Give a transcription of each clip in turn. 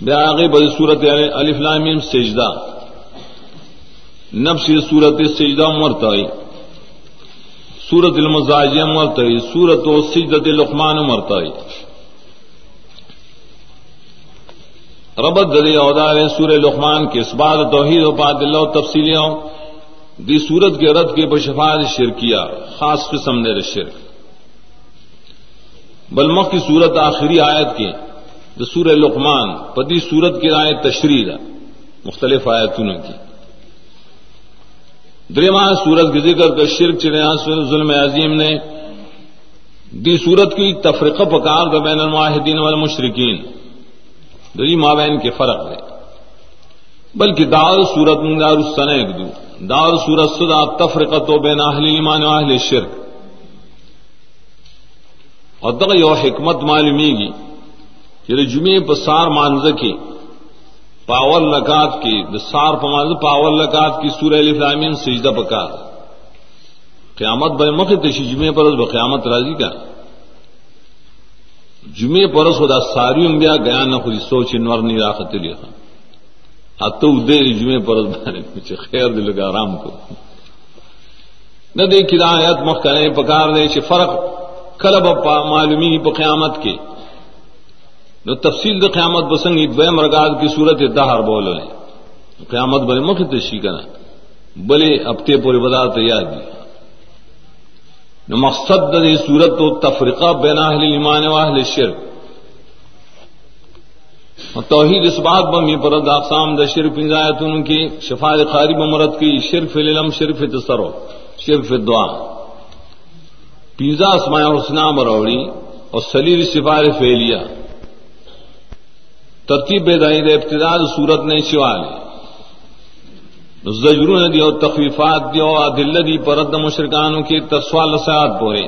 بیا آگے بڑی صورت یعنی الفلام سجدہ۔ نفس صورت سجدہ مرتعی۔ سورت المزاجیہ مرتعی سورت و سجدت لقمان مرتعی۔ ربت ددی اودار سور لقمان کے اس بات توحید و پاد اللہ تفصیلیوں دی سورت کے رد کے بشفاد شرکیہ، خاص قسم نے شرک بلمخ کی صورت آخری آیت کے۔ سور لقمان پتی سورت کی آیت تشریح مختلف آیتوں کی درما سورت کے ذکر کا شرک چڑیا ظلم عظیم نے دی سورت کی تفریق پکار کا بین الماہدین والمشرکین. دری مابین کے فرق ہے بلکہ دار سورت منگار السن ایک دو. دار سورت سدا تفرقت و بین اہل ایمان و اہل شرک. اور دغ یو حکمت معلومی گی کہ جمعے پسار مانز کی، پاول لکات کی دسار پمانز پاول لکات کی سورہ الفلامین سجدہ پکا قیامت بے مخ تشی جمعے پر قیامت راضی کا۔ جمعے پر خدا ساری بیا گیا نہ خود سوچ انور نہیں راخت لکھا اتو دے جمعے پر خیر دل کا آرام کو۔ نہ دیکھی آیت مخ کرے پکار دے فرق کلب معلومی پا قیامت کے نو تفصیل د قیامت بسنگ دویم مرگاد کی صورت دہر بول لیں قیامت بڑے مکھ تشی کرنا بلے ہفتے پورے بازار تیار دی۔ نو مقصد دی صورت تو تفریقہ بین اہل ایمان و اہل شرک۔ توحید اس بات بمی پر اقسام دا شرف ہدایت ان کی شفاء خاری بمرت کی شرف علم شرف تصرو شرف دعا پیزا اسماء حسنا مروڑی اور سلیر سفار فیلیا ترتیب بیدائی دے ابتداد صورت نے شوالے زجروں نے دیو تخفیفات دیو دل دی پرد مشرکانوں کی تسوال سیاد پورے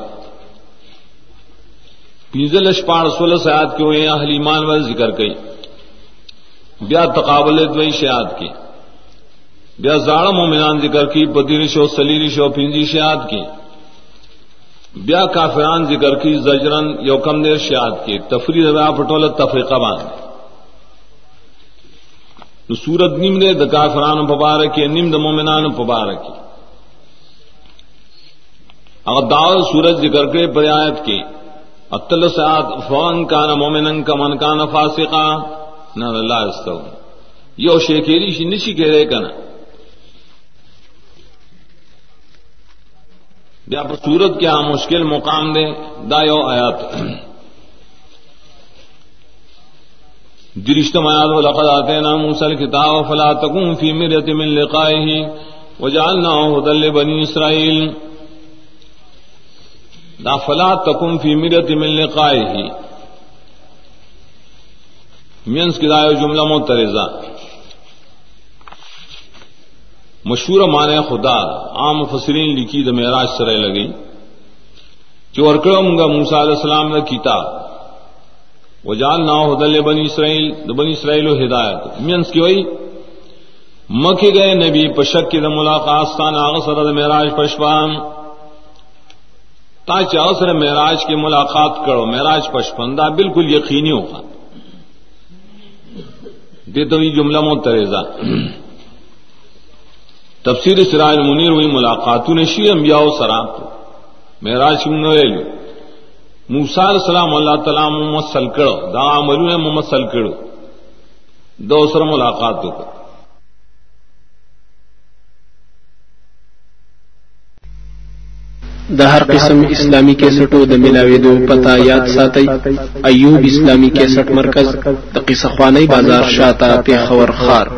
پیزل اشپاڑ سول سیاد کے ہوئے اہل ایمان وال ذکر کئی۔ بیا تقابل دوئی شیاد کی۔ بیا زاڑ مومنان ذکر کی بدیرش و سلیرش و پنجی شیاد کی۔ بیا کافران ذکر کی، زجرن یوکم دیر شیاد کی۔ تفریح بیا پٹول تفریقہ باندھ۔ تو سورت نیم دے د کافران مبارک نیم د مومنان مبارک اگر داول سورج ذکر کے پریات کی، اتل سات فون کان مومن کا من کان فاسقا، نہ اللہ استو یو شیکیری شی نشی کہہ رہے کنا۔ بیا سورت کیا مشکل مقام دے، دا یو آیات درشت میاد ولقد آتینا موسى الكتاب فلا تكن في مرية من لقائه وجعلناه هدى لبني إسرائيل دا فلا تكن في مرية من لقائه۔ مینس کی دایو جملہ مترزہ۔ مشہور مانے خدا، عام فسرین لکھی دا معراج سرے لگی۔ جو ارکڑوں گا موسیٰ علیہ السلام نے کتاب وجال نہ ہدل بنی اسرائیل بنی اسرائیل و ہدایت مینس کی وئی مکھی گئے نبی پشک کی ملاقات ستان آغسر معراج پشپان. تا چاوسر معراج کی ملاقات کرو، معراج پشپن دا بالکل یقینی ہوگا. دے تو یہ جملہ متریزہ. تفسیر سراج منیر ہوئی ملاقاتوں نے شی انبیاء و سراب معراج کی منویلی موسا علیہ السلام اللہ تعالیٰ محمد سلکڑ دا عملو ہے محمد سلکڑ دو سر ملاقات ہو د هر قسم اسلامی کیسټو د ملاويدو پتا یاد ساتي ایوب اسلامی کیسټ مرکز د قصه خوانی بازار شاته خور خار